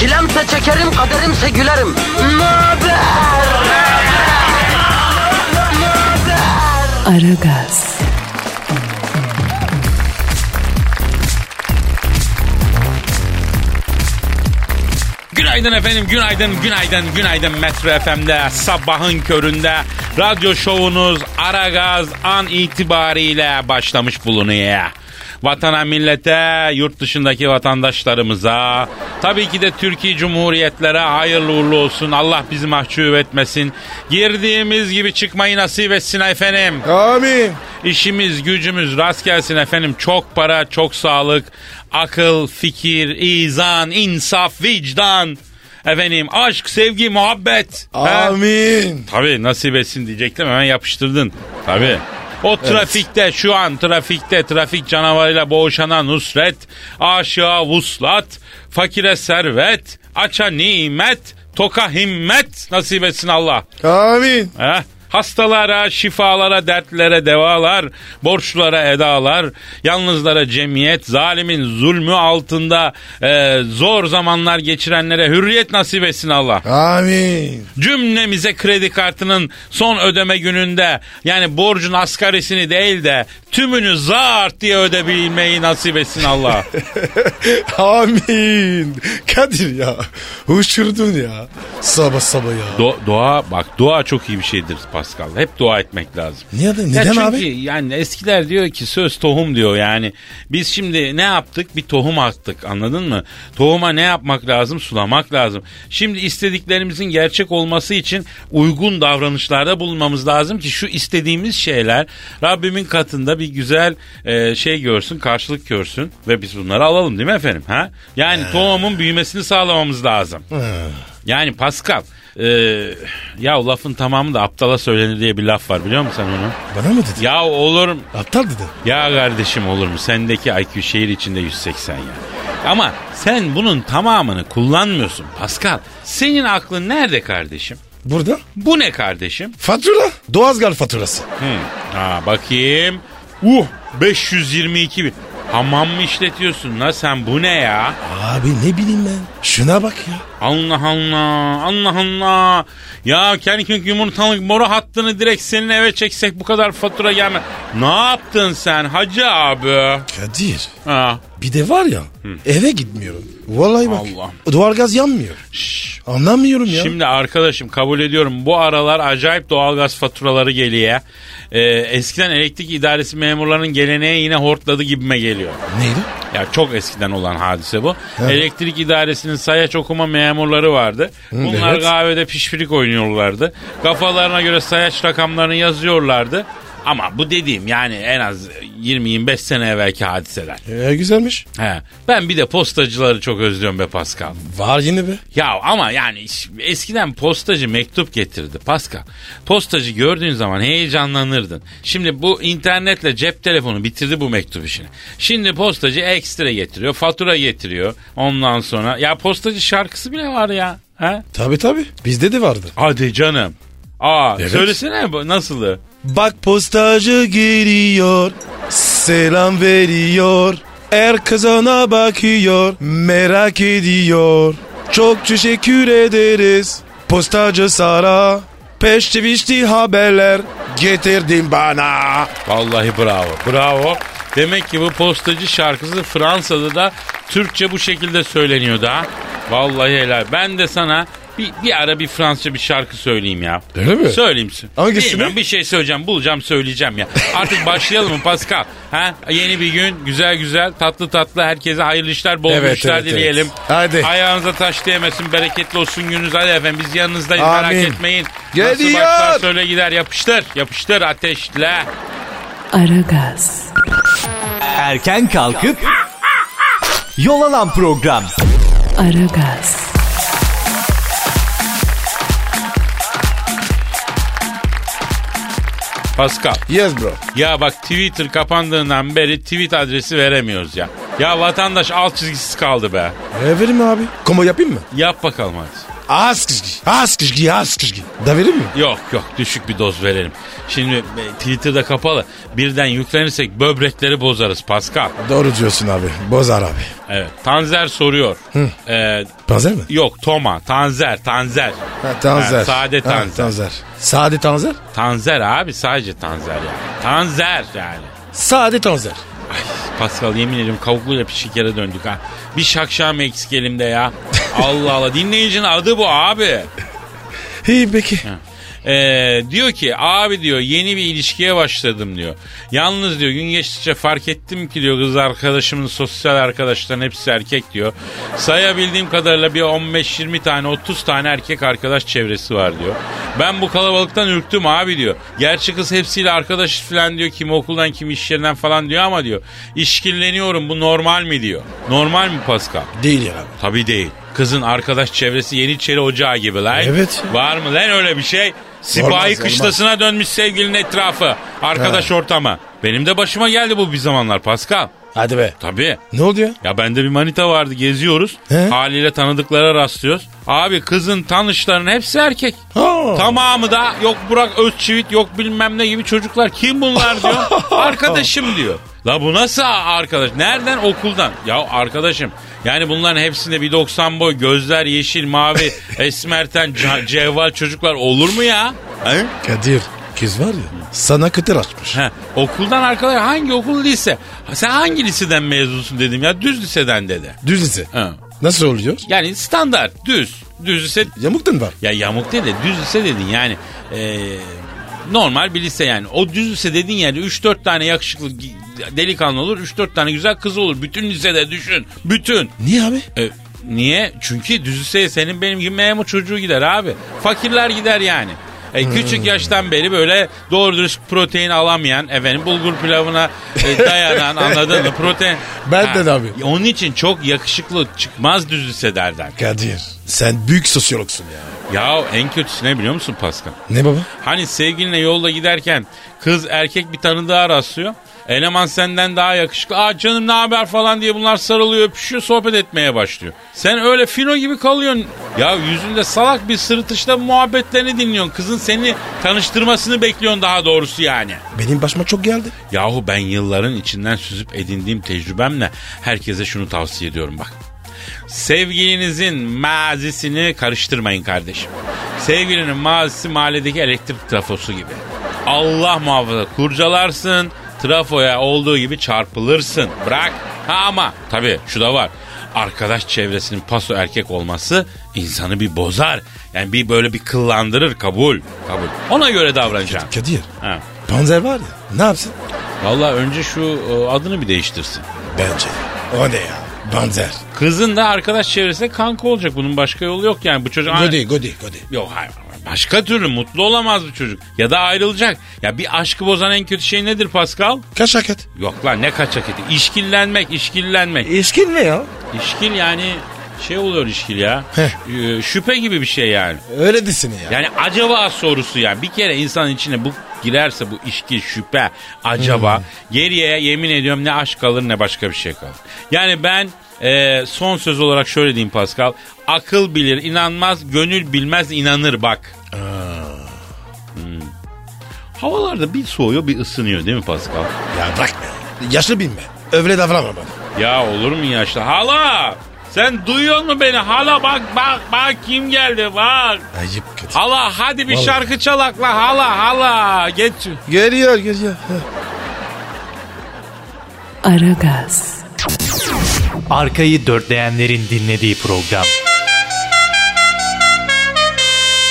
Çilemse çekerim, kaderimse gülerim. Möber! Aragaz, Günaydın efendim, günaydın, günaydın, günaydın Metro FM'de sabahın köründe radyo şovunuz Aragaz an itibariyle başlamış bulunuyor. Vatana, millete, yurt dışındaki vatandaşlarımıza, tabii ki de Türkiye Cumhuriyetlere hayırlı uğurlu olsun. Allah bizi mahcup etmesin. Girdiğimiz gibi çıkmayı nasip etsin efendim. Amin. İşimiz gücümüz rast gelsin efendim. Çok para, çok sağlık, akıl, fikir, izan, insaf, vicdan. Efendim aşk, sevgi, muhabbet. He? Amin. Tabii nasip etsin diyecektim hemen yapıştırdın. Tabii. O trafikte şu an trafikte trafik canavarıyla boğuşana nusret, aşığa vuslat, fakire servet, aça nimet, toka himmet nasip etsin Allah. Amin. Heh. Hastalara, şifalara, dertlere devalar, borçlulara edalar, yalnızlara cemiyet, zalimin zulmü altında e, zor zamanlar geçirenlere hürriyet nasip etsin Allah. Amin. Cümlemize kredi kartının son ödeme gününde yani borcun asgarisini değil de tümünü zart diye ödebilmeyi nasip etsin Allah. Amin. Kadir ya. Uçurdun ya. Sabah sabah ya. Do- dua bak dua çok iyi bir şeydir Pascal. Hep dua etmek lazım. Niye, Ya neden çünkü abi? yani eskiler diyor ki söz tohum diyor yani. Biz şimdi ne yaptık? Bir tohum attık anladın mı? Tohuma ne yapmak lazım? Sulamak lazım. Şimdi istediklerimizin gerçek olması için uygun davranışlarda bulunmamız lazım ki şu istediğimiz şeyler Rabbimin katında bir güzel e, şey görsün, karşılık görsün ve biz bunları alalım değil mi efendim? Ha? Yani tohumun büyümesini sağlamamız lazım. Yani Pascal, e, ya lafın tamamı da aptala söylenir diye bir laf var biliyor musun sen onu? Bana mı dedin? Ya olur mu? Aptal dedin. Ya kardeşim olur mu? Sendeki IQ şehir içinde 180 ya. Ama sen bunun tamamını kullanmıyorsun Pascal. Senin aklın nerede kardeşim? Burada. Bu ne kardeşim? Fatura. Doğalgaz faturası. Hı. Ha bakayım. Uh 522 bin. Hamam mı işletiyorsun la sen bu ne ya? Abi ne bileyim ben. Şuna bak ya. Allah Allah Allah Allah. Ya kendi yumurtalık boru hattını direkt senin eve çeksek bu kadar fatura gelme. Ne yaptın sen hacı abi? Kadir. Ha. Bir de var ya eve gitmiyorum. Vallahi bak. Allah. Doğalgaz yanmıyor. Şşş. Anlamıyorum ya. Şimdi arkadaşım kabul ediyorum bu aralar acayip doğalgaz faturaları geliyor. Ee, eskiden elektrik idaresi memurlarının geleneği yine hortladı gibime geliyor. Neydi? Ya çok eskiden olan hadise bu. Elektrik idaresinin sayaç okuma memurları vardı. Bunlar evet. kahvede pişpirik oynuyorlardı. Kafalarına göre sayaç rakamlarını yazıyorlardı. Ama bu dediğim yani en az 20-25 sene evvelki hadiseler. Ee, güzelmiş. He. Ben bir de postacıları çok özlüyorum be Pascal. Var yine be. Ya ama yani eskiden postacı mektup getirdi Pascal. Postacı gördüğün zaman heyecanlanırdın. Şimdi bu internetle cep telefonu bitirdi bu mektup işini. Şimdi postacı ekstra getiriyor, fatura getiriyor. Ondan sonra ya postacı şarkısı bile var ya. Ha? Tabi tabi. Bizde de vardı. Hadi canım. Aa Evet. söylesene bu nasıldı? Bak postacı geliyor. Selam veriyor. Herkes ona bakıyor. Merak ediyor. Çok teşekkür ederiz. Postacı Sara. Peşte pişti haberler. Getirdin bana. Vallahi bravo. Bravo. Demek ki bu postacı şarkısı Fransa'da da Türkçe bu şekilde söyleniyordu ha. Vallahi helal. Ben de sana bir, bir ara bir Fransızca bir şarkı söyleyeyim ya. Öyle mi? Söyleyeyim. Hangisini? Bilmem, bir şey söyleyeceğim. Bulacağım söyleyeceğim ya. Artık başlayalım mı Pascal? Ha? Yeni bir gün güzel güzel tatlı tatlı herkese hayırlı işler bol Evet, işler evet, dileyelim. evet. Hadi. Ayağınıza taş değmesin bereketli olsun gününüz. Hadi efendim biz yanınızdayız merak Amin. etmeyin. Geliyor. Nasıl başlar söyle gider yapıştır. Yapıştır ateşle. Aragaz, Erken kalkıp yol alan program. Aragaz, Pascal. Yes bro. Ya bak Twitter kapandığından beri tweet adresi veremiyoruz ya. Ya vatandaş alt çizgisiz kaldı be. E vereyim mi abi? Komo yapayım mı? Yap bakalım hadi. Az kışkı. Az kışkı. Az kışkı. Da vereyim mi? Yok yok düşük bir doz verelim. Şimdi e, Twitter'da kapalı. Birden yüklenirsek böbrekleri bozarız Pascal. Doğru diyorsun abi. Bozar abi. Evet. Tanzer soruyor. Ee, Panzer mi? yok Toma. Tanzer. Tanzer. Ha, tanzer. Ha, sade Ha, tanzer. tanzer. Sade tanzer? Tanzer abi sadece Tanzer yani. Tanzer yani. Sade tanzer. Pascal yemin ediyorum kavukluyla pişik yere döndük ha. Bir şakşam eksik elimde ya. Allah Allah dinleyicinin adı bu abi. İyi peki. Ee, diyor ki abi diyor yeni bir ilişkiye başladım diyor. Yalnız diyor gün geçtikçe fark ettim ki diyor kız arkadaşımın sosyal arkadaşların hepsi erkek diyor. Sayabildiğim kadarıyla bir 15-20 tane 30 tane erkek arkadaş çevresi var diyor. Ben bu kalabalıktan ürktüm abi diyor. Gerçi kız hepsiyle arkadaş falan diyor. Kimi okuldan kimi iş yerinden falan diyor ama diyor. İşkilleniyorum bu normal mi diyor. Normal mi Pascal? Değil ya abi. Tabii değil. Kızın arkadaş çevresi Yeniçeri Ocağı gibi lan. Evet. Var mı lan öyle bir şey? Sipahi Olmaz, kışlasına dönmüş sevgilinin etrafı. Arkadaş ortamı. Benim de başıma geldi bu bir zamanlar Pascal. Hadi be. Tabii. Ne oldu ya? Ya bende bir manita vardı geziyoruz. He? Haliyle tanıdıklara rastlıyoruz. Abi kızın tanışlarının hepsi erkek. Ha. Tamamı da yok Burak Özçivit yok bilmem ne gibi çocuklar. Kim bunlar diyor. Arkadaşım diyor. La bu nasıl arkadaş? Nereden? Okuldan. Ya arkadaşım yani bunların hepsinde bir 90 boy, gözler yeşil, mavi, esmerten, cevval çocuklar olur mu ya? He? Kadir. Kız var ya sana kıtır açmış. He, okuldan arkadaş hangi okul lise? Ha, Sen hangi liseden mezunsun dedim ya düz liseden dedi. Düz lise. He. Nasıl oluyor? Yani standart düz. Düz lise Yamuktan var. ya yamuk değil de düz lise dedin yani eee, normal bir lise yani. O düz lise dediğin yerde 3-4 tane yakışıklı delikanlı olur 3-4 tane güzel kız olur. Bütün lisede düşün. Bütün. Niye abi? E, niye? Çünkü düz liseye senin benim gibi memur çocuğu gider abi. Fakirler gider yani. E, küçük yaştan beri böyle doğru dürüst protein alamayan efendim bulgur pilavına e, dayanan anladın mı? Protein. Ben de abi. Onun için çok yakışıklı çıkmaz düz liselerden. Kadir. Sen büyük sosyologsun ya. Ya en kötüsü ne biliyor musun Pascal? Ne baba? Hani sevgilinle yolda giderken kız erkek bir tanıdığa rastlıyor. Eleman senden daha yakışıklı. Aa canım ne haber falan diye bunlar sarılıyor öpüşüyor sohbet etmeye başlıyor. Sen öyle fino gibi kalıyorsun. Ya yüzünde salak bir sırıtışta muhabbetlerini dinliyorsun. Kızın seni tanıştırmasını bekliyorsun daha doğrusu yani. Benim başıma çok geldi. Yahu ben yılların içinden süzüp edindiğim tecrübemle herkese şunu tavsiye ediyorum bak. Sevgilinizin mazisini karıştırmayın kardeşim. Sevgilinin mazisi mahalledeki elektrik trafosu gibi. Allah muhafaza kurcalarsın, trafoya olduğu gibi çarpılırsın. Bırak. Ha ama tabii şu da var. Arkadaş çevresinin paso erkek olması insanı bir bozar. Yani bir böyle bir kıllandırır kabul. Kabul. Ona göre davranacaksın. Kadir. Ha. Panzer var ya ne yapsın? Vallahi önce şu e, adını bir değiştirsin. Bence. O ne ya? Panzer. Kızın da arkadaş çevresinde kanka olacak. Bunun başka yolu yok yani. Bu çocuk... Godi godi godi. Yok hayır. Başka türlü mutlu olamaz bu çocuk. Ya da ayrılacak. Ya bir aşkı bozan en kötü şey nedir Pascal? Kaç haket? Yok lan ne kaçak eti. İşkillenmek, işkillenmek. İlişkin ne ya? İşkil yani şey oluyor işkil ya. Heh. Ee, şüphe gibi bir şey yani. Öyle desin ya. Yani acaba sorusu yani. Bir kere insanın içine bu girerse bu işkil, şüphe, acaba geriye yemin ediyorum ne aşk kalır ne başka bir şey kalır. Yani ben e, son söz olarak şöyle diyeyim Pascal. Akıl bilir inanmaz, gönül bilmez inanır bak. Hmm. Havalarda bir soğuyor bir ısınıyor değil mi Pascal? Ya bırak be. Yaşlı bilme. Öyle davranma bana. Ya olur mu yaşlı? Hala! Sen duyuyor musun beni? Hala bak bak bak kim geldi bak. Ayıp Kadir. Hala hadi bir Vallahi. şarkı çalak la hala hala. Geç. Geliyor geliyor. Aragaz, Arkayı dörtleyenlerin dinlediği program.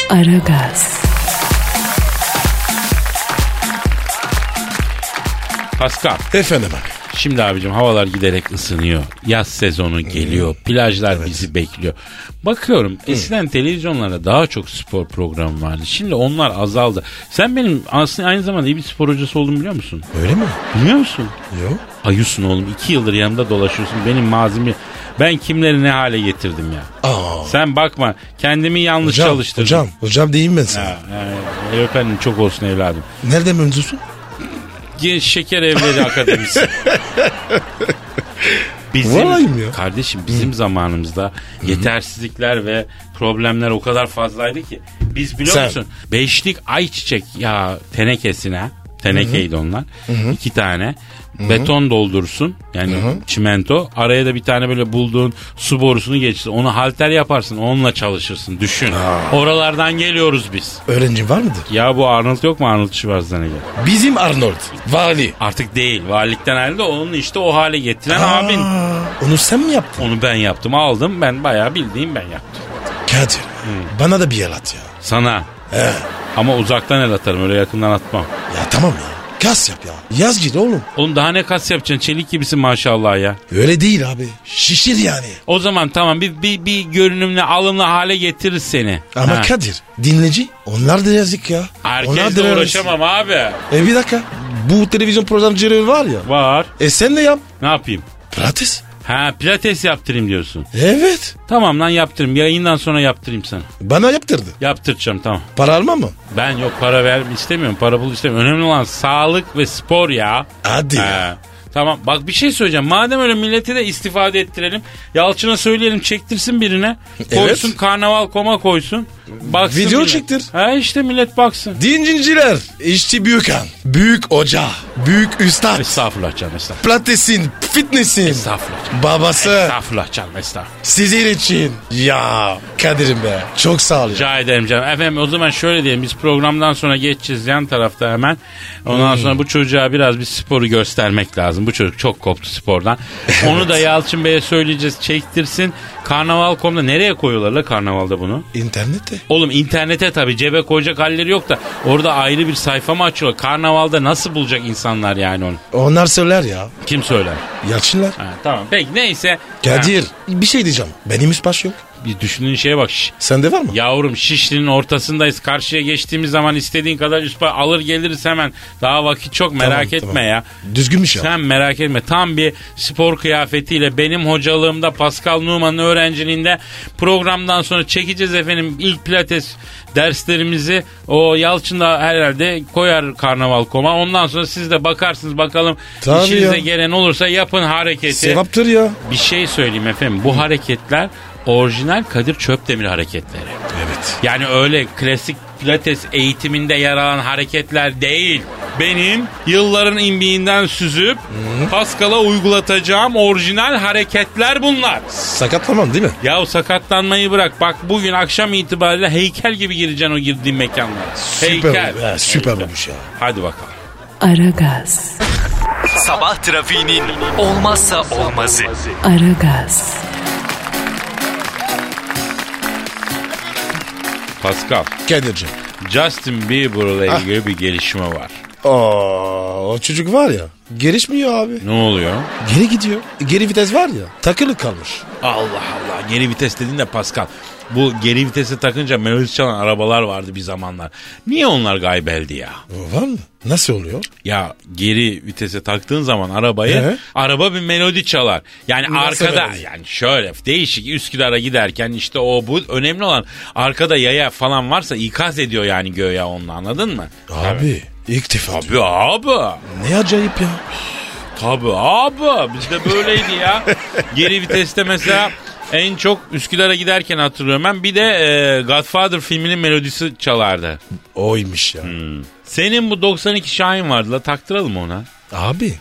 Aragaz, Pascal. Efendim abi. Şimdi abicim havalar giderek ısınıyor. Yaz sezonu geliyor. Plajlar bizi bekliyor. Bakıyorum eskiden televizyonlarda daha çok spor programı vardı. Şimdi onlar azaldı. Sen benim aslında aynı zamanda iyi bir spor hocası olduğumu biliyor musun? Öyle mi? Biliyor musun? Yok. Ayısın oğlum. iki yıldır yanımda dolaşıyorsun. Benim mazimi ben kimleri ne hale getirdim ya. Aa. Sen bakma kendimi yanlış Hocam, çalıştırdım. hocam, hocam diyeyim ben sana. Ha, yani, efendim çok olsun evladım. Nereden mevzusun? Genç Şeker Evleri Akademisi. Bizim, mi ya? Kardeşim bizim zamanımızda yetersizlikler ve problemler o kadar fazlaydı ki. Biz biliyor Sen- musun? Beşlik ayçiçek ya tenekesine tenekeydi onlar. iki tane. Beton doldursun yani çimento. Araya da bir tane böyle bulduğun su borusunu geçsin. Onu halter yaparsın. Onunla çalışırsın. Düşün. Oralardan geliyoruz biz. Öğrenci var mıdır? Ya bu Arnold yok mu Arnold Schwarzenegger? Bizim Arnold. Vali. Artık değil. Valilikten ayrıldı. Onun işte o hale getiren abin. Aa, Onu sen mi yaptın? Onu ben yaptım. Aldım. Ben bayağı bildiğim ben yaptım. Kadir. Bana da bir el at ya. Sana. He. Ama uzaktan el atarım. Öyle yakından atmam. Ya tamam ya. Kas yap ya. Yaz git oğlum. Oğlum daha ne kas yapacaksın? Çelik gibisin maşallah ya. Öyle değil abi. Şişir yani. O zaman tamam bir, bir, bir görünümle alımlı hale getiririz seni. Ama Ha. Kadir dinleyici onlar da yazık ya. Herkesle uğraşamam abi. E bir dakika. Bu televizyon programcıları var ya. Var. E sen de yap. Ne yapayım? Pilates. Ha pilates yaptırayım diyorsun. Evet. Tamam lan yaptırayım. Yayından sonra yaptırayım sana. Bana yaptırdı. Yaptıracağım tamam. Para alma mı? Ben yok para ver istemiyorum. Para bul istemiyorum. Önemli olan sağlık ve spor ya. Hadi ya. He. Tamam bak bir şey söyleyeceğim. Madem öyle milleti de istifade ettirelim. Yalçın'a söyleyelim çektirsin birine. Koysun Evet. karnaval koma koysun. Baksın Video millet. çektir. Ha işte millet baksın. Dincinciler. İşçi büyük han. Büyük hoca. Büyük üstad. Estağfurullah canım estağfurullah. Pilatesin. Fitnessin. Estağfurullah canım. Babası. Estağfurullah canım estağfurullah. Sizin için. Ya Kadir'im be. Çok sağ ol. Rica ederim canım. Efendim o zaman şöyle diyelim. Biz programdan sonra geçeceğiz yan tarafta hemen. Ondan Hmm. sonra bu çocuğa biraz bir sporu göstermek lazım. Bu çocuk çok koptu spordan. Onu da Yalçın Bey'e söyleyeceğiz. Çektirsin. Karnaval.com'da nereye koyuyorlar la karnavalda bunu? İnternette. Oğlum internete tabii cebe koyacak halleri yok da orada ayrı bir sayfa mı açıyorlar? Karnavalda nasıl bulacak insanlar yani onu? Onlar söyler ya. Kim söyler? Yalçınlar. Ha, tamam peki neyse. Kadir. Bir şey diyeceğim. Benim üst baş yok. Bir düşündüğün şeye bak. Şş, Sende var mı? Yavrum Şişli'nin ortasındayız. Karşıya geçtiğimiz zaman istediğin kadar üst alır geliriz hemen. Daha vakit çok merak Tamam, etme tamam. ya. Düzgünmüş ya. Sen merak etme. Tam bir spor kıyafetiyle benim hocalığımda Pascal Numan'ın öğrenciliğinde programdan sonra çekeceğiz efendim ilk pilates derslerimizi. O Yalçın da herhalde koyar karnaval koma. Ondan sonra siz de bakarsınız bakalım Tabii işinize ya. gelen olursa yapın hareketi. Sevaptır ya. Bir şey söyleyeyim efendim. Bu hareketler orijinal Kadir Çöpdemir hareketleri. Evet. Yani öyle klasik pilates eğitiminde yer alan hareketler değil. Benim yılların imbiğinden süzüp Pascal'a uygulatacağım orijinal hareketler bunlar. Sakatlamam değil mi? Ya sakatlanmayı bırak. Bak bugün akşam itibariyle heykel gibi gireceksin o girdiğin mekanlara. Süper, Heykel. ha, süper Heykel. olmuş ya. Hadi bakalım. Aragaz, Sabah trafiğinin olmazsa olmazı. Aragaz, Pascal. Kadir'cim. Justin Bieber'la ilgili bir gelişme var. Aa, o çocuk var ya. Gelişmiyor abi. Ne oluyor? Geri gidiyor. Geri vites var ya. Takılı kalmış. Allah Allah geri vites dedin de Pascal. Bu geri vitese takınca melodi çalan arabalar vardı bir zamanlar. Niye onlar gaybeldi ya? Var mı? Nasıl oluyor? Ya geri vitese taktığın zaman arabayı Ee? araba bir melodi çalar. Yani Nasıl arkada melodi? yani şöyle değişik Üsküdar'a giderken işte o bu önemli olan arkada yaya falan varsa ikaz ediyor yani göğe onunla anladın mı? Abi ilk defa. Tabii abi. Ne acayip ya. Tabii abi bizde böyleydi ya. Geri viteste mesela en çok Üsküdar'a giderken hatırlıyorum ben. Bir de e, Godfather filminin melodisi çalardı. Oymuş ya. Senin bu 92 Şahin vardı la taktıralım ona. Abi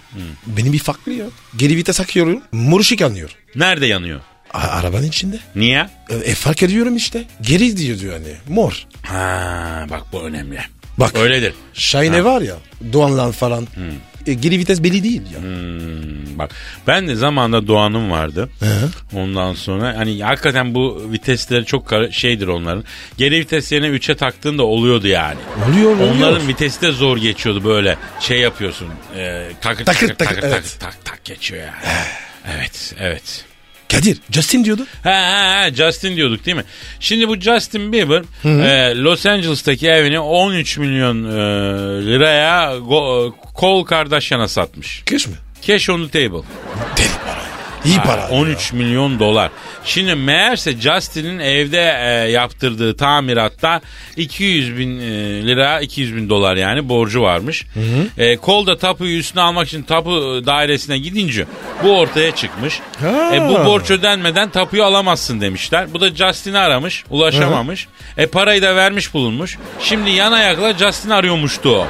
benim bir farklı ya. Geri vites takıyorum. Mor ışık yanıyor. Nerede yanıyor? A- arabanın içinde. Niye? E, e, fark ediyorum işte. Geri diyor diyor hani. Mor. Ha bak bu önemli. Bak. Öyledir. Şahine var ya. Doğanlar falan. e, geri vites belli değil ya. Hmm, bak ben de zamanında Doğan'ım vardı. Ondan sonra hani hakikaten bu vitesleri çok kar- şeydir onların. Geri vites yerine 3'e taktığında oluyordu yani. Oluyor oluyor. Onların vitesi de zor geçiyordu böyle şey yapıyorsun. E, takır takır Takır takır takır, takır, evet. tak tak geçiyor yani. evet evet. Kadir Justin diyordu. Ha, ha, ha, Justin diyorduk değil mi? Şimdi bu Justin Bieber e, Los Angeles'taki evini 13 milyon e, liraya Go- Cole Kardashian'a satmış. Kış mı? Cash on the table. Deli para. İyi Ha, para. 13 milyon dolar. Şimdi meğerse Justin'in evde e, yaptırdığı tamiratta 200 bin e, lira 200 bin dolar yani borcu varmış. E, Kol da tapuyu üstüne almak için tapu dairesine gidince bu ortaya çıkmış. Ha. E, bu borç ödenmeden tapuyu alamazsın demişler. Bu da Justin'i aramış ulaşamamış. E, parayı da vermiş bulunmuş. Şimdi yan ayakla Justin arıyormuştu o.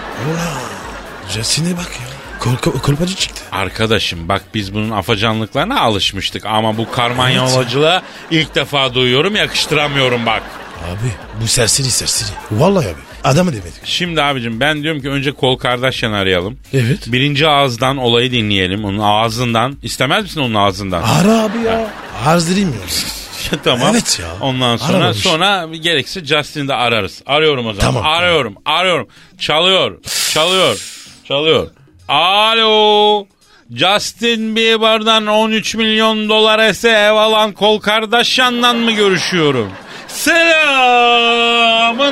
Justin'e bak ya. Korku, kolpacı çıktı. Arkadaşım bak biz bunun afacanlıklarına alışmıştık ama bu karmanyolacılığa ilk defa duyuyorum yakıştıramıyorum bak. Abi bu serseri serseri. Vallahi abi. Adamı demedik. Şimdi abicim ben diyorum ki önce Kol Kardashian arayalım. Evet. Birinci ağızdan olayı dinleyelim onun ağzından. İstemez misin onun ağzından? Ara abi ya. Harzdırayım ya. tamam. Evet ya. Ondan sonra Aramamış. sonra gerekirse Justin'i de ararız. Arıyorum o zaman. Tamam. arıyorum. Arıyorum. Çalıyor. Çalıyor. Çalıyor. Alo. Justin Bieber'dan 13 milyon dolar ese ev alan Kol Kardashian'dan mı görüşüyorum? Selamın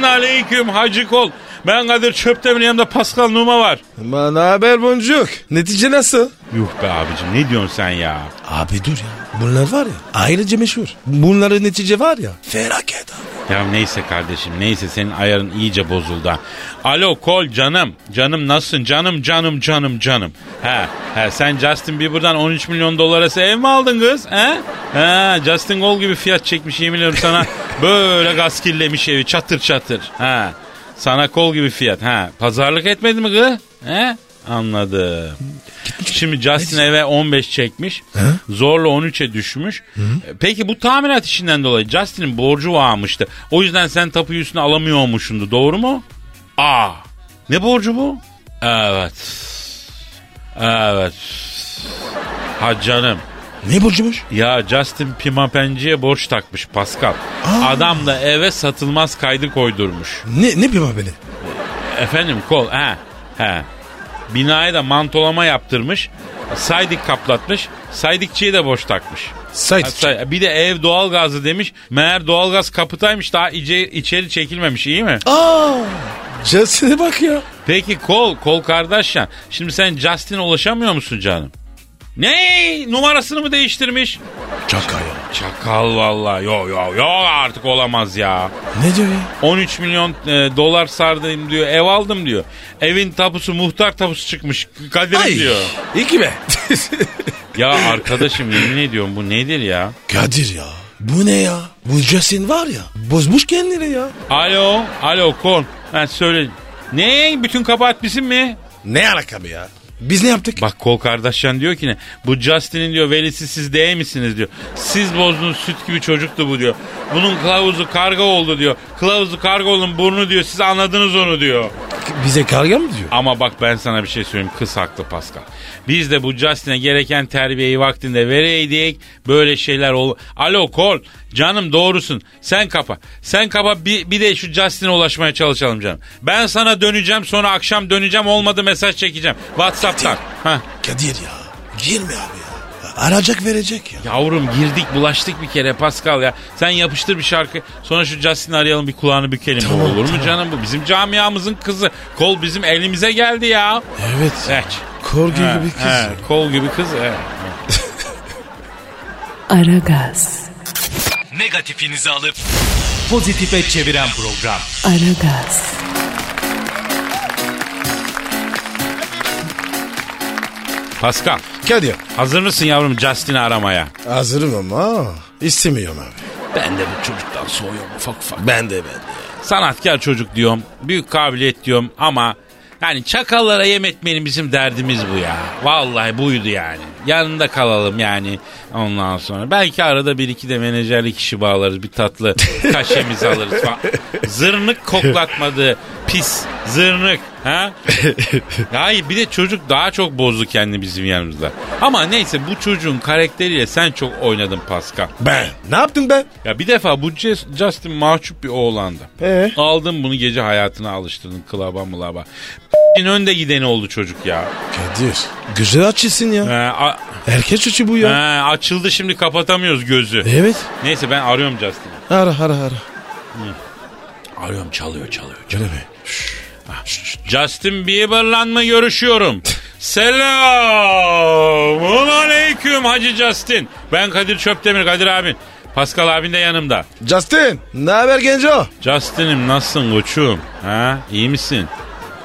aleyküm Hacı Kol. Ben Kadir Çöptemir'in yanında Pascal Numa var. Bana haber boncuk. Netice nasıl? Yuh be abicim ne diyorsun sen ya? Abi dur ya. Bunlar var ya. Ayrıca meşhur. Bunların netice var ya. Felaket abi. Ya neyse kardeşim neyse senin ayarın iyice bozuldu. Alo Kol canım. Canım nasılsın? Canım canım canım canım. He, he sen Justin Bieber'dan 13 milyon dolara ev mi aldın kız? He? He, Justin Gol gibi fiyat çekmiş yemin ediyorum sana. Böyle gaskillemiş evi çatır çatır. He. Sana kol gibi fiyat. Ha, pazarlık etmedi mi kız? He? Anladım. Şimdi Justin eve 15 çekmiş. Zorla 13'e düşmüş. E, Peki bu tamirat işinden dolayı Justin'in borcu varmıştı. O yüzden sen tapuyu üstüne alamıyormuşsundu. Doğru mu? Aa. Ne borcu bu? Evet. Evet. Ha canım. Ne borcumuş? Ya Justin Pimapenci'ye borç takmış Pascal. Adam da eve satılmaz kaydı koydurmuş. Ne, ne beni? Efendim kol he he. Binaya da mantolama yaptırmış. Saydik kaplatmış. Saydikçiye de boş takmış. Saydık. Hatta bir de ev doğalgazlı demiş. Meğer doğalgaz kapıtaymış daha ice, içeri çekilmemiş iyi mi? Aa, Justin'e bak ya. Peki kol, kol kardeşler. Şimdi sen Justin'e ulaşamıyor musun canım? Ne? Numarasını mı değiştirmiş? Çaka ya. Çakal vallahi. Yo yo yo artık olamaz ya. Ne diyor ya? 13 milyon e, dolar sardım diyor. Ev aldım diyor. Evin tapusu muhtar tapusu çıkmış. Kadir'im diyor. İyi be. Ya arkadaşım yemin ediyorum bu nedir ya? Kadir ya. Bu ne ya? Bu Justin var ya. Bozmuş kendini ya. Alo, alo kon. Ha söyle. Ne? Bütün kabahat bizim mi? Ne alaka be ya? Biz ne yaptık? Bak kol kardeşcan diyor ki ne? Bu Justin'in diyor velisi siz değil misiniz diyor. Siz bozdunuz süt gibi çocuktu bu diyor. Bunun kılavuzu karga oldu diyor. Kılavuzu karga olun burnu diyor. Siz anladınız onu diyor. Bize karga mı diyor? Ama bak ben sana bir şey söyleyeyim. Kız haklı Pascal. Biz de bu Justin'e gereken terbiyeyi vaktinde vereydik. Böyle şeyler ol. Alo kol. Canım doğrusun. Sen kapa. Sen kapa bir, bir de şu Justin'e ulaşmaya çalışalım canım. Ben sana döneceğim sonra akşam döneceğim olmadı mesaj çekeceğim. Whatsapp'tan. Heh. Kadir ya. Girme abi ya. Arayacak verecek ya. Yavrum girdik bulaştık bir kere Pascal ya. Sen yapıştır bir şarkı sonra şu Justin'i arayalım bir kulağını bükelim. Tamam, olur mu tamam. canım bu? Bizim camiamızın kızı. Kol bizim elimize geldi ya. Evet. Evet. Kor gibi He, bir kız. he, kol gibi kız. he. Aragaz, Negatifinizi alıp pozitife çeviren program. Aragaz, Pascal Kadir. hazır mısın yavrum Justin'i aramaya? Hazırım ama istemiyorum abi. Ben de bu çocuktan soğuyorum ufak ufak. Ben de ben de. Sanatkar çocuk diyorum. Büyük kabiliyet diyorum ama yani çakallara yem etmenin bizim derdimiz bu ya. Vallahi buydu yani. Yanında kalalım yani ondan sonra. Belki arada bir iki de menajerlik işi bağlarız. Bir tatlı kaşemizi alırız falan. Zırnık koklatmadı. Pis zırnık. Ha? Hayır bir de çocuk daha çok bozdu kendini bizim yanımızda. Ama neyse bu çocuğun karakteriyle sen çok oynadın Pascal. Ben. Ne yaptın ben? Ya bir defa bu Justin mahcup bir oğlandı. Ee? Aldın bunu gece hayatına alıştırdın klaba mılaba. önde gideni oldu çocuk ya. Kadir. Güzel açısın ya. Ha, a- Erkek çocuğu bu ya. ha, açıldı şimdi kapatamıyoruz gözü. Evet. Neyse ben arıyorum Justin'i. Ara ara ara. Arıyorum çalıyor çalıyor. Gene mi? Justin Bieber'la mı görüşüyorum? Selamun aleyküm Hacı Justin. Ben Kadir Çöptemir Kadir abin. Pascal abin de yanımda. Justin. Ne haber genco? Justin'im nasılsın koçum? Ha iyi misin?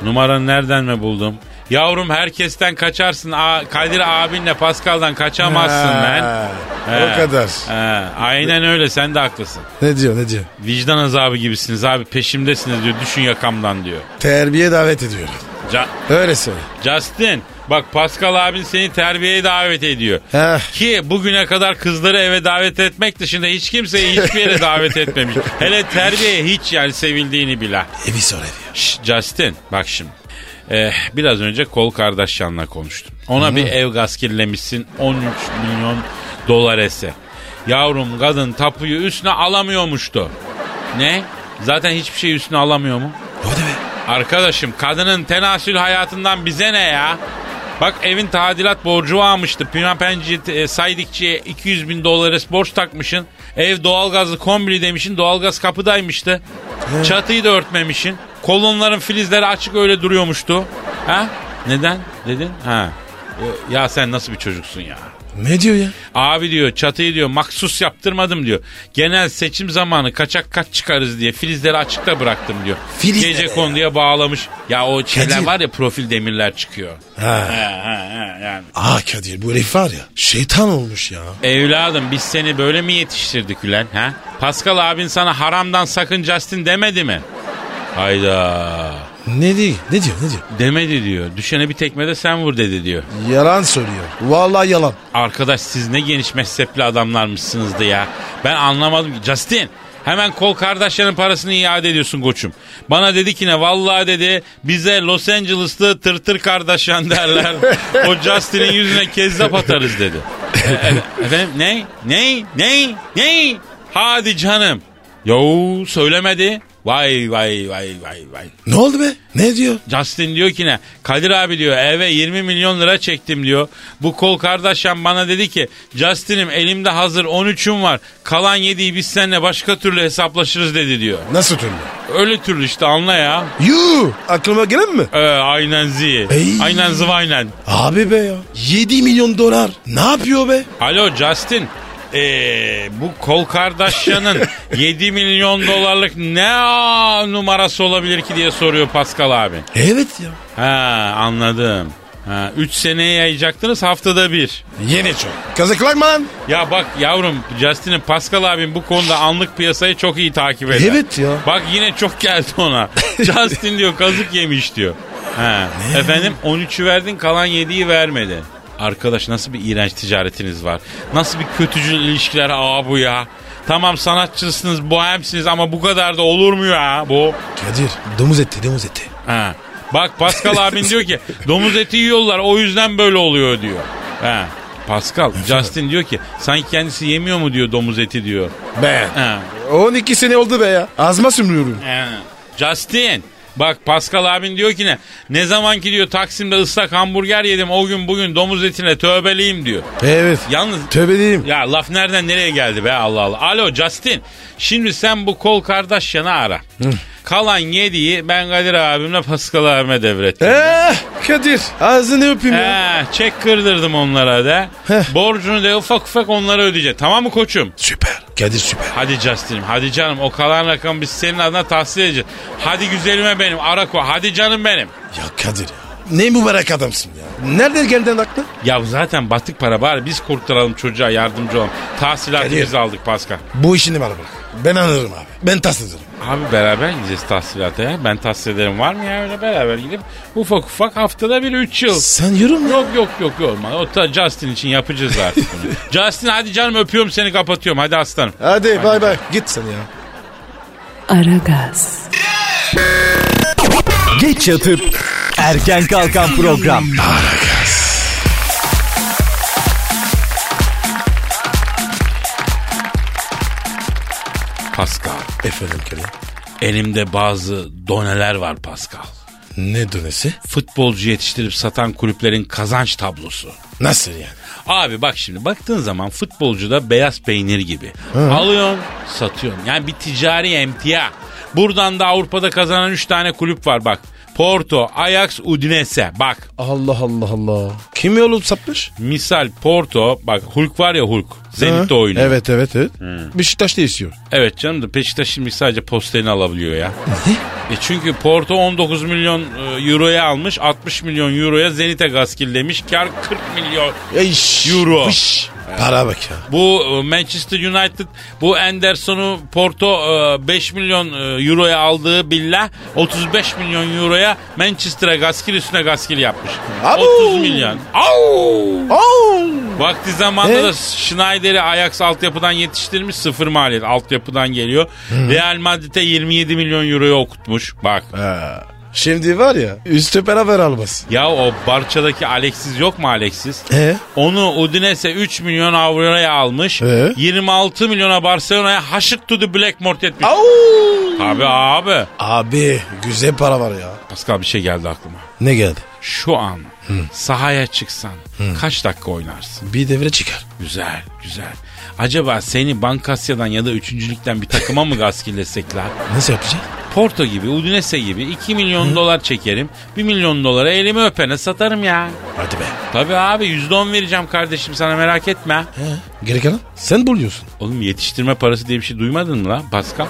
Numaranı nereden mi buldum? Yavrum herkesten kaçarsın. A- Kadir abinle Pascal'dan kaçamazsın lan. He. O kadar. He, aynen öyle sen de haklısın. Ne diyor ne diyor? Vicdan azabı gibisiniz abi peşimdesiniz diyor. Düşün yakamdan diyor. Terbiye davet ediyor. Ca- Öyle söyle. Justin bak Pascal abin seni terbiyeye davet ediyor. Heh. Ki bugüne kadar kızları eve davet etmek dışında hiç kimseyi hiçbir yere davet etmemiş. Hele terbiyeye hiç yani sevildiğini bile. Evi sor evi. Justin bak şimdi. Eh, biraz önce kol Kardashian'la konuştum. Ona bir ev gaz kirlemişsin 13 milyon dolar ese. Yavrum kadın tapuyu üstüne alamıyormuştu. Ne? Zaten hiçbir şey üstüne alamıyor mu? Ne be? Arkadaşım kadının tenasül hayatından bize ne ya? Bak evin tadilat borcu varmıştı. Pimapenci e, Saydikçi'ye 200 bin dolara borç takmışın. Ev doğalgazlı kombili demişin. Doğalgaz kapıdaymıştı. Çatıyı da örtmemişin. Kolonların filizleri açık öyle duruyormuştu. Ha? Neden? Dedin? Ha. E, Ya sen nasıl bir çocuksun ya? Ne diyor ya? Abi diyor çatıyı diyor maksus yaptırmadım diyor. Genel seçim zamanı kaçak kaç çıkarız diye filizleri açıkta bıraktım diyor. Filizleri Gece ya. konduya bağlamış. Ya o şeyler Kadir. var ya profil demirler çıkıyor. Ha. He, he, he, yani. Aa Kadir bu herif var ya şeytan olmuş ya. Evladım biz seni böyle mi yetiştirdik ulan ha? Pascal abin sana haramdan sakın Justin demedi mi? Hayda. Ne diyor? Ne diyor? Ne diyor? Demedi diyor. Düşene bir tekme de sen vur dedi diyor. Yalan söylüyor. Vallahi yalan. Arkadaş siz ne geniş mezhepli adamlarmışsınızdı ya. Ben anlamadım. Justin hemen kol kardeşlerin parasını iade ediyorsun koçum. Bana dedi ki ne vallahi dedi bize Los Angeles'lı tırtır kardeşen derler. o Justin'in yüzüne kezzap atarız dedi. E, e, efendim ne? Ne? Ne? Ne? Hadi canım. Yo söylemedi. Vay vay vay vay vay. Ne oldu be? Ne diyor? Justin diyor ki ne? Kadir abi diyor eve 20 milyon lira çektim diyor. Bu kol kardeşim bana dedi ki Justin'im elimde hazır 13'üm var. Kalan 7'yi biz seninle başka türlü hesaplaşırız dedi diyor. Nasıl türlü? Öyle türlü işte anla ya. Yuu aklıma gelen mi? Ee, aynen zi. Ey. Aynen zıvaynen. Abi be ya. 7 milyon dolar. Ne yapıyor be? Alo Justin. Ee, bu kol Kardashian'ın 7 milyon dolarlık ne numarası olabilir ki diye soruyor Pascal abi. Evet ya. Ha anladım. Ha, 3 seneye yayacaktınız haftada bir. Yeni çok. Kazıklanman. Ya bak yavrum Justin'in Pascal abim bu konuda anlık piyasayı çok iyi takip eder. Evet ya. Bak yine çok geldi ona. Justin diyor kazık yemiş diyor. Ha. Efendim 13'ü verdin kalan 7'yi vermedi. Arkadaş nasıl bir iğrenç ticaretiniz var. Nasıl bir kötücül ilişkiler ağa bu ya. Tamam sanatçısınız, bohemsiniz ama bu kadar da olur mu ya bu? Kadir domuz eti domuz eti. Ha. Bak Pascal abin diyor ki domuz eti yiyorlar o yüzden böyle oluyor diyor. Ha. Pascal, Justin diyor ki sanki kendisi yemiyor mu diyor domuz eti diyor. Ben. Ha. 12 sene oldu be ya. Azma sümrüyorum. Ha. Justin bak Pascal abin diyor ki ne? Ne zaman ki diyor Taksim'de ıslak hamburger yedim o gün bugün domuz etine tövbeliyim diyor. Evet. Yalnız Tövbe diyeyim. ya laf nereden nereye geldi be Allah Allah. Alo Justin. Şimdi sen bu kol Kardashian'ı ara. Kalan yediği ben Kadir abimle Pascal abime devrettim. Eh Kadir ağzını öpeyim ya. He, çek kırdırdım onlara da. Heh. Borcunu da ufak ufak onlara ödeyecek. Tamam mı koçum? Süper. Kadir süper. Hadi Justin'im hadi canım o kalan rakamı biz senin adına tahsil edeceğiz. Hadi güzelime benim Arako hadi canım benim. Ya Kadir ya. Ne mübarek adamsın ya. Nereden geldin aklı? Ya zaten batık para bari biz kurtaralım çocuğa yardımcı olalım. Tahsilatı Kadir. biz aldık Pascal. Bu işini bana bırak. Ben anlarım abi. Ben taslarım. Abi beraber gideceğiz tahsilata ya. Ben tahsil ederim var mı ya öyle beraber gidip ufak ufak haftada bir 3 yıl. Sen yorum. Yok yok yok yok. O da Justin için yapacağız artık bunu. Justin hadi canım öpüyorum seni kapatıyorum hadi aslanım. Hadi bay bay. Git sen ya. Aragaz, Geç yatıp erken kalkan program. Pascal. Efendim Kadir. Elimde bazı doneler var Pascal. Ne dönesi? Futbolcu yetiştirip satan kulüplerin kazanç tablosu. Nasıl yani? Abi bak şimdi baktığın zaman futbolcu da beyaz peynir gibi. Alıyorsun satıyorsun. Yani bir ticari emtia. Buradan da Avrupa'da kazanan 3 tane kulüp var bak. Porto, Ajax, Udinese. Bak Allah Allah Allah. Kim yolu sapmış? misal Porto bak Hulk var ya Hulk. Zenit'te oynuyor. Evet evet evet. Beşiktaş da istiyor. Evet canım da Beşiktaş şimdi sadece posterini alabiliyor ya. E çünkü Porto 19 milyon e, euroya almış 60 milyon euroya Zenit'e gaskillemiş. Kar 40 milyon. Eş, Euro. fış. Para bak ya. Bu e, Manchester United bu Anderson'u Porto e, 5 milyon e, euroya aldığı billah 35 milyon euroya Manchester'a gaskil üstüne gaskil yapmış. Abo! 30 milyon. Au! Oo. Vakti zamanında E? da Schneider'i Ajax altyapıdan yetiştirmiş sıfır maliyet altyapıdan geliyor. Real Madrid'e 27 milyon euroya okutmuş. Bak. Ha. Şimdi var ya üstü beraber almaz. Ya o Barça'daki Alexis yok mu Alexis? E? Onu Udinese 3 milyon avroya almış. Ee? 26 milyona Barcelona'ya haşık to the black etmiş. Au. Abi abi. Abi güzel para var ya. Pascal bir şey geldi aklıma. Ne geldi? Şu an sahaya çıksan kaç dakika oynarsın? Bir devre çıkar. Güzel güzel. Acaba seni Bankasya'dan ya da üçüncülükten bir takıma mı gaskillesek lan? Nasıl yapacağız? Porto gibi, Udinese gibi 2 milyon dolar çekerim. 1 milyon dolara elimi öpene satarım ya. Hadi be. Tabii abi %10 vereceğim kardeşim sana merak etme. He. Geri kalan sen buluyorsun. Oğlum yetiştirme parası diye bir şey duymadın mı lan Pascal?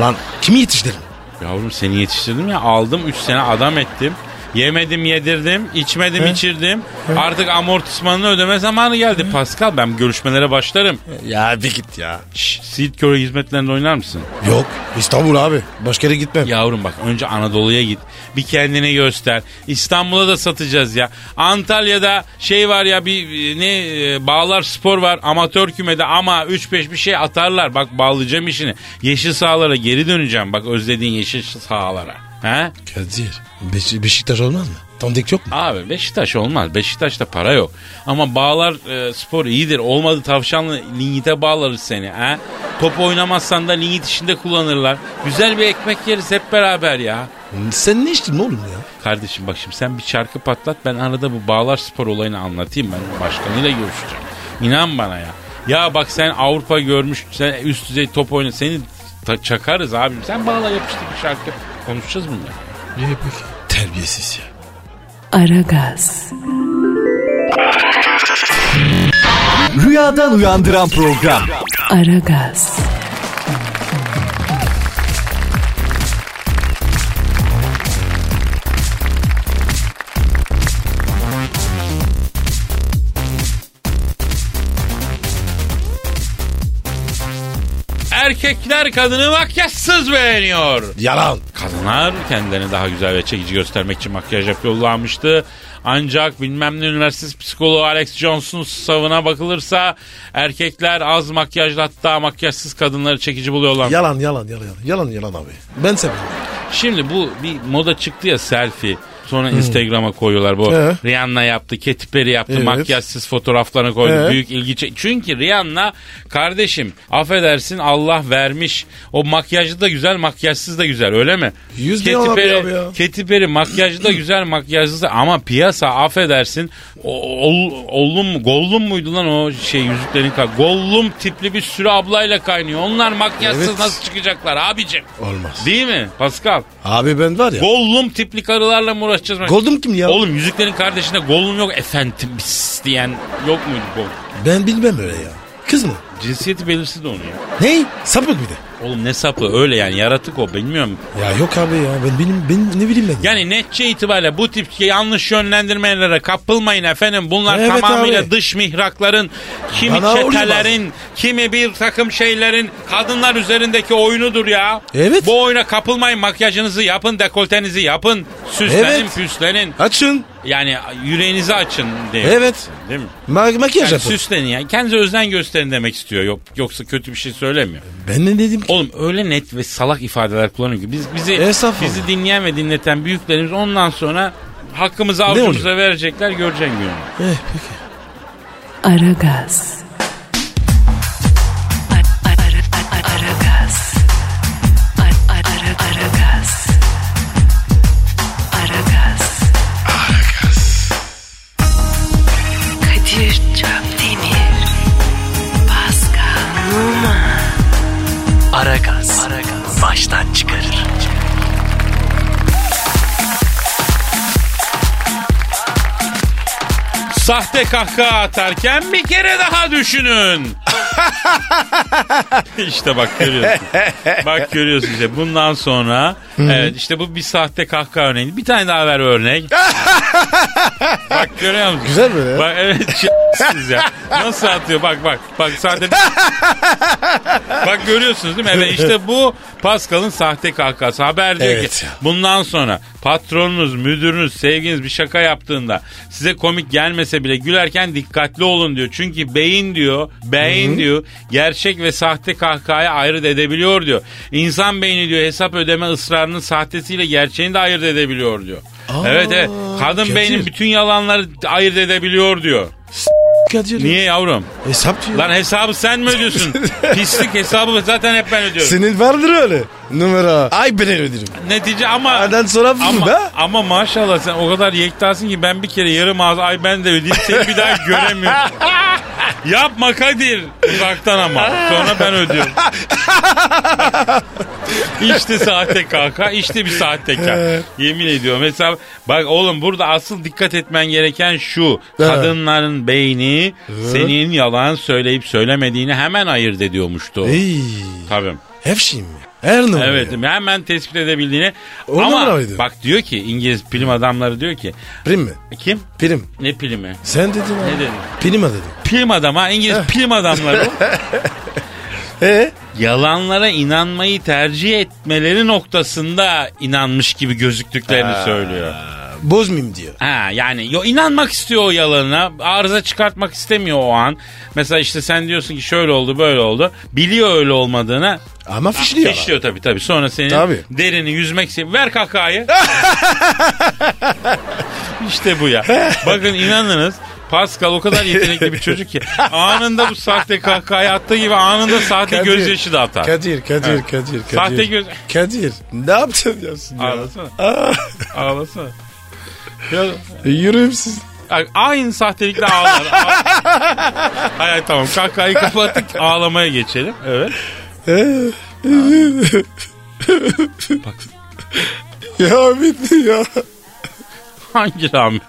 Lan kimi yetiştirdin? Yavrum seni yetiştirdim ya aldım 3 sene adam ettim. Yemedim yedirdim, içmedim içirdim. Artık amortismanını ödeme zamanı geldi Pascal. Ben görüşmelere başlarım. Ya bir git ya. Siirt Köre hizmetlerinde oynar mısın? Yok İstanbul abi. Başka yere gitmem. Yavrum bak önce Anadolu'ya git. Bir kendine göster. İstanbul'a da satacağız ya. Antalya'da şey var ya bir e, ne e, bağlar spor var. Amatör kümede ama 3-5 bir şey atarlar. Bak bağlayacağım işini. Yeşil sahalara geri döneceğim. Bak özlediğin yeşil sahalara. He? Kadir Beş- Beşiktaş olmaz mı? Tanıdık yok mu? Abi Beşiktaş olmaz. Beşiktaş'ta para yok. Ama bağlar e, spor iyidir. Olmadı tavşanlı linyite bağlarız seni. He? Top oynamazsan da linyit işinde kullanırlar. Güzel bir ekmek yeriz hep beraber ya. Sen ne içtin oğlum ya? Kardeşim bak şimdi sen bir şarkı patlat ben arada bu bağlar spor olayını anlatayım ben başkanıyla görüşeceğim. İnan bana ya. Ya bak sen Avrupa görmüş sen üst düzey top oyna seni ta- çakarız abim. Sen bağla yapıştır bir şarkı konuşacağız bunları. İyi peki. Terbiyesiz ya. Aragaz, Rüyadan uyandıran program. Aragaz, Erkekler kadını makyajsız beğeniyor. Yalan. Kadınlar kendilerini daha güzel ve çekici göstermek için makyaj yapıyorlarmıştı. Ancak bilmem ne üniversitesi psikoloğu Alex Johnson savına bakılırsa erkekler az makyajlı hatta makyajsız kadınları çekici buluyorlar. Yalan yalan yalan. Yalan yalan abi. Ben seviyorum. Şimdi bu bir moda çıktı ya selfie. Sonra Instagram'a koyuyorlar bu. Ee? Rihanna yaptı, Perry yaptı, Evet. makyajsız fotoğraflarını koydu. Ee? Büyük ilgi çek. Çünkü Rihanna kardeşim affedersin Allah vermiş. O makyajlı da güzel, makyajsız da güzel öyle mi? Perry, abi ya. Katy Perry makyajlı da güzel, makyajsız da ama piyasa affedersin. Ol, ollum mu, gollum muydu lan o şey yüzüklerin ka- Gollum tipli bir sürü ablayla kaynıyor. Onlar makyajsız Evet. nasıl çıkacaklar abicim? Olmaz. Değil mi Pascal? Abi ben var ya. Gollum tipli karılarla mı uğraşacağız? Goldum kim ya? Oğlum yüzüklerin kardeşinde Gollum yok efendim diyen yok muydu Gollum? Ben bilmem öyle ya. Kız mı? Cinsiyeti belirsiz de onu ya. Ne? Sapık bir de. Oğlum ne sapı öyle yani yaratık o bilmiyorum. Ya yok abi ya. Ben benim ben ne bileyim ben. Yani netçe itibariyle bu tip yanlış yönlendirmelere kapılmayın efendim. Bunlar Evet tamamıyla abi. dış mihrakların, kimi Bana çetelerin, kimi bir takım şeylerin kadınlar üzerindeki oyunudur ya. Evet. Bu oyuna kapılmayın makyajınızı yapın, dekoltenizi yapın. Süslenin Evet. püslenin. Açın. Yani yüreğinizi açın diye. Evet. Değil mi? Ma- makyaj Yani yapın. süslenin yani. Kendinize özen gösterin demek istiyor. Yok Yoksa kötü bir şey söylemiyor. Ben ne dedim ki? Oğlum öyle net ve salak ifadeler kullanıyor ki biz bizi Estağfurullah. bizi dinleyen ve dinleten büyüklerimiz ondan sonra hakkımızı avucumuza verecekler göreceksin gününü. Eh, peki. Aragaz. Sahte kahkaha atarken bir kere daha düşünün. işte bak görüyorsun. bak görüyorsun işte bundan sonra evet işte bu bir sahte kahkaha örneği. Bir tane daha ver örnek. bak görüyor musun? Güzel böyle. Bak evet siz ya. Nasıl atıyor bak bak. Bak sahte. bak görüyorsunuz değil mi? Evet işte bu Pascal'ın sahte kahkahası. Haber diyor Evet ki bundan sonra patronunuz, müdürünüz, sevginiz bir şaka yaptığında size komik gelmese bile gülerken dikkatli olun diyor. Çünkü beyin diyor, beyin diyor gerçek ve sahte kahkahayı ayırt edebiliyor diyor. İnsan beyni diyor hesap ödeme ısrarının sahtesiyle gerçeğini de ayırt edebiliyor diyor. evet evet. Kadın beynin bütün yalanları ayırt edebiliyor diyor. Kadir. Niye yavrum? Hesap diyor. Lan hesabı sen mi ödüyorsun? Pislik hesabı zaten hep ben ödüyorum. Senin vardır öyle. Numara. Ay ben öderim. Netice ama... Ondan sonra ama, be. ama maşallah sen o kadar yektasın ki ben bir kere yarım ağız ay ben de ödeyeyim seni bir daha göremiyorum. Yapma Kadir. Uzaktan ama. Sonra ben ödüyorum. işte sahte kaka, işte bir sahtekar. Yemin ediyorum. Mesela bak oğlum burada asıl dikkat etmen gereken şu. Kadınların beyni senin yalan söyleyip söylemediğini hemen ayırt ediyormuştu. Tabii. Hep şey mi? Her numara. Evet hemen tespit edebildiğini. O Ama numaraydı. bak diyor ki İngiliz bilim adamları diyor ki Prim mi? kim? Prim. Ne pilimi? Sen dedin abi. Ne dedin? Prima dedin. Pilim adam ha İngiliz pilim adamları E yalanlara inanmayı tercih etmeleri noktasında inanmış gibi gözüktüklerini söylüyor. Bozmayayım diyor. Ha yani yo inanmak istiyor o yalanına. Arıza çıkartmak istemiyor o an. Mesela işte sen diyorsun ki şöyle oldu böyle oldu. Biliyor öyle olmadığını. Ama fişliyor. Fişliyor tabii tabii. Sonra senin Tabii. derini yüzmek istiyor. Ver kakayı. işte bu ya. Bakın inanınız Pascal o kadar yetenekli bir çocuk ki anında bu sahte kahkahayı attığı gibi anında sahte Kadir. gözyaşı da atar. Kadir, Kadir, Kadir, Kadir. Sahte göz- Kadir, ne yaptın diyorsun ya? Ağlasana. Aa, Ağlasana. Ya, yürüyüm siz. aynı sahtelikle ağlar. Ağ- Hay hay tamam kahkahayı kapattık ağlamaya geçelim. Evet. Bak Ya bitti ya. hangi rahmet?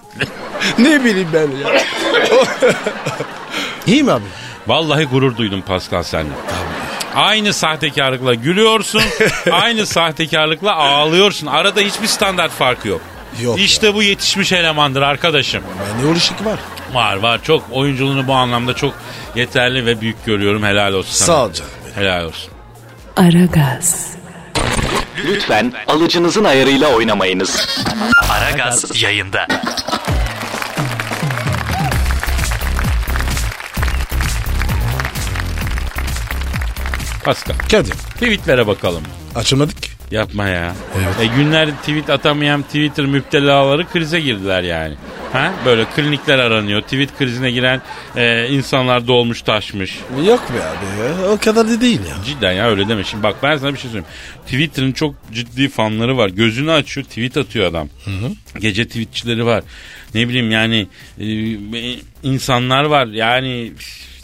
Ne bileyim ben ya. İyi mi abi? Vallahi gurur duydum Pascal seninle. Aynı sahtekarlıkla gülüyorsun, aynı sahtekarlıkla ağlıyorsun. Arada hiçbir standart farkı yok. Yok işte bu yetişmiş elemandır arkadaşım. Ben ne ışık var. Var var çok oyunculuğunu bu anlamda çok yeterli ve büyük görüyorum. Helal olsun sana. Sağ ol canım. Helal olsun. Aragaz. Lütfen alıcınızın ayarıyla oynamayınız. Aragaz yayında. Pascal. Kadir, Tweetlere bakalım. açılmadık. Yapma ya. Evet. E günler tweet atamayan Twitter müptelaları krize girdiler yani. Ha? Böyle klinikler aranıyor. Tweet krizine giren e, insanlar dolmuş taşmış. Yok be abi ya. O kadar da değil ya. Cidden ya öyle deme. Şimdi bak ben sana bir şey söyleyeyim. Twitter'ın çok ciddi fanları var. Gözünü açıyor tweet atıyor adam. Gece tweetçileri var. Ne bileyim yani e, insanlar var. Yani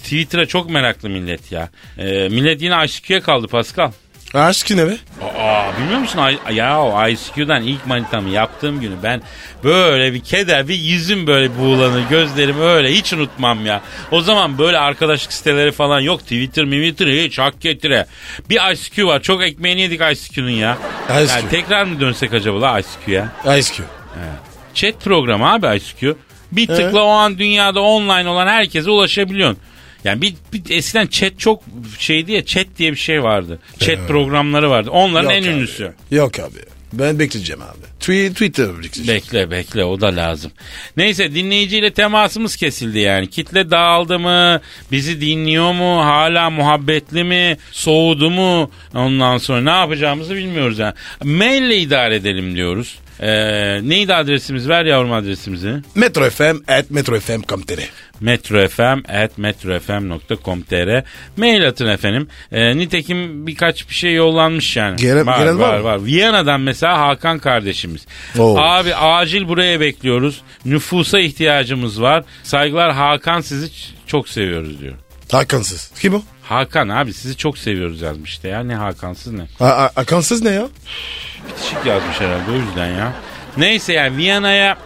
Twitter'a çok meraklı millet ya. E, millet yine ICQ'ya kaldı Pascal. Aşkı ne be? Aa bilmiyor musun? Ya o ICQ'dan ilk manitamı yaptığım günü ben böyle bir keder bir yüzüm böyle buğulanır gözlerim öyle hiç unutmam ya. O zaman böyle arkadaşlık siteleri falan yok Twitter Twitter hiç hak getire. Bir ICQ var çok ekmeğini yedik ICQ'nun ya. ICQ. Yani tekrar mı dönsek acaba la ICQ'ya? ICQ. Chat programı abi ICQ. Bir tıkla o an dünyada online olan herkese ulaşabiliyorsun. Yani bir, bir eskiden chat çok şeydi ya chat diye bir şey vardı. Chat programları vardı. Onların en abi. ünlüsü. Yok abi. Ben bekleyeceğim abi. Twi- Twitter bekleyeceğim. Bekle bekle o da lazım. Neyse dinleyiciyle temasımız kesildi yani. Kitle dağıldı mı? Bizi dinliyor mu? Hala muhabbetli mi? Soğudu mu? Ondan sonra ne yapacağımızı bilmiyoruz yani. Maille idare edelim diyoruz. Ee, neydi adresimiz? Ver yavrum adresimizi. Metro FM at metrofm.com.tr metrofm.metrofm.com.tr Mail atın efendim. Ee, nitekim birkaç bir şey yollanmış yani. Gelen- var, gelen var var, var. Viyana'dan mesela Hakan kardeşimiz. Oo. Abi acil buraya bekliyoruz. Nüfusa ihtiyacımız var. Saygılar Hakan sizi çok seviyoruz diyor. Hakansız. Kim o? Hakan abi sizi çok seviyoruz yazmış işte ya. Ne Hakansız ne? Ha, ha- Hakansız ne ya? Bitişik yazmış herhalde o yüzden ya. Neyse yani Viyana'ya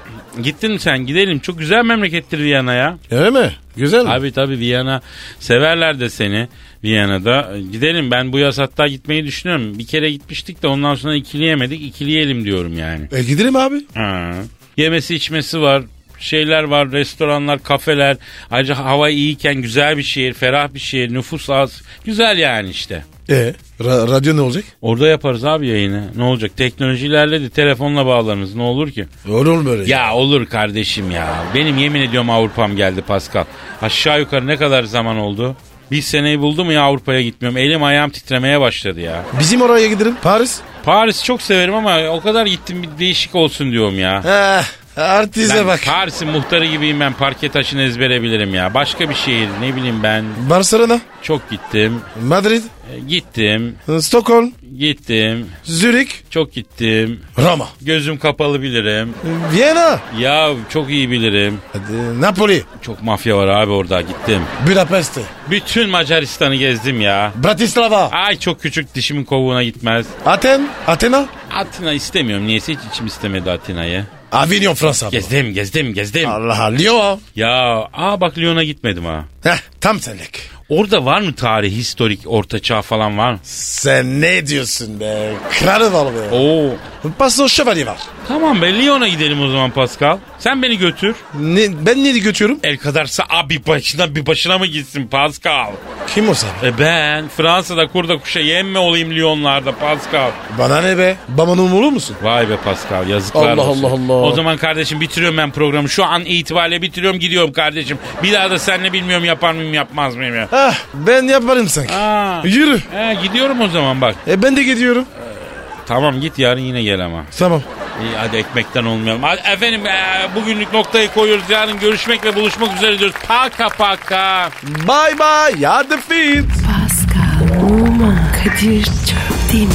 gittin mi sen gidelim. Çok güzel memlekettir Viyana'ya. Öyle mi? Güzel mi? Abi tabii Viyana severler de seni Viyana'da. Gidelim ben bu yaz hatta gitmeyi düşünüyorum. Bir kere gitmiştik de ondan sonra ikileyemedik. İkileyelim diyorum yani. E gidelim abi. Ha. Yemesi içmesi var. Şeyler var, restoranlar, kafeler. Ayrıca hava iyiyken güzel bir şehir, ferah bir şehir, nüfus az. Güzel yani işte. E ra- radyo ne olacak? Orada yaparız abi yayını. Ne olacak? Teknoloji ilerledi. Telefonla bağlanırız. Ne olur ki? Olur böyle. Ya olur kardeşim ya. Benim yemin ediyorum Avrupa'm geldi Pascal. Aşağı yukarı ne kadar zaman oldu? Bir seneyi buldu mu ya Avrupa'ya gitmiyorum. Elim ayağım titremeye başladı ya. Bizim oraya gidelim. Paris. Paris çok severim ama o kadar gittim bir değişik olsun diyorum ya. Eh, artize Ben bak. Paris'in muhtarı gibiyim ben parke taşını ezbere bilirim ya. Başka bir şehir ne bileyim ben. Barcelona. Çok gittim. Madrid. E, Gittim. Stockholm. Gittim. Zürich. Çok gittim. Roma. Gözüm kapalı bilirim. Viyana. Ya çok iyi bilirim. Hadi, Napoli. Çok mafya var abi orada gittim. Budapest. Bütün Macaristan'ı gezdim ya. Bratislava. Ay çok küçük dişimin kovuğuna gitmez. Aten. Athena. Atina istemiyorum. Niyeyse hiç içim istemedi Atina'yı. Avignon Fransa. Gezdim gezdim gezdim. Allah Lyon. Ya aa bak Lyon'a gitmedim ha. Heh, tam senlik. Orada var mı tarih, historik, orta çağ falan var mı? Sen ne diyorsun be? Kralı var be. Oo. Paso şövalye var. Tamam be Lyon'a gidelim o zaman Pascal. Sen beni götür. Ne, ben ne götürüyorum? El kadarsa abi başına bir başına mı gitsin Pascal? Kim o sen? E ben Fransa'da kurda kuşa yemme olayım Lyon'larda Pascal. Bana ne be? Babanın olur musun? Vay be Pascal yazıklar Allah olsun. Allah Allah. O zaman kardeşim bitiriyorum ben programı. Şu an itibariyle bitiriyorum gidiyorum kardeşim. Bir daha da seninle bilmiyorum yapar mıyım yapmaz mıyım ya. Ah ben yaparım sanki. Aa, Yürü. he, gidiyorum o zaman bak. E ben de gidiyorum. Tamam git yarın yine gel ama. Tamam. İyi hadi ekmekten olmayalım. Hadi efendim e, bugünlük noktayı koyuyoruz. Yarın görüşmek ve buluşmak üzere diyoruz. Paka paka. Bye bye. Ya defeat. Pascal, Oman, Kadir çok değil mi?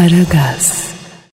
Aragaz.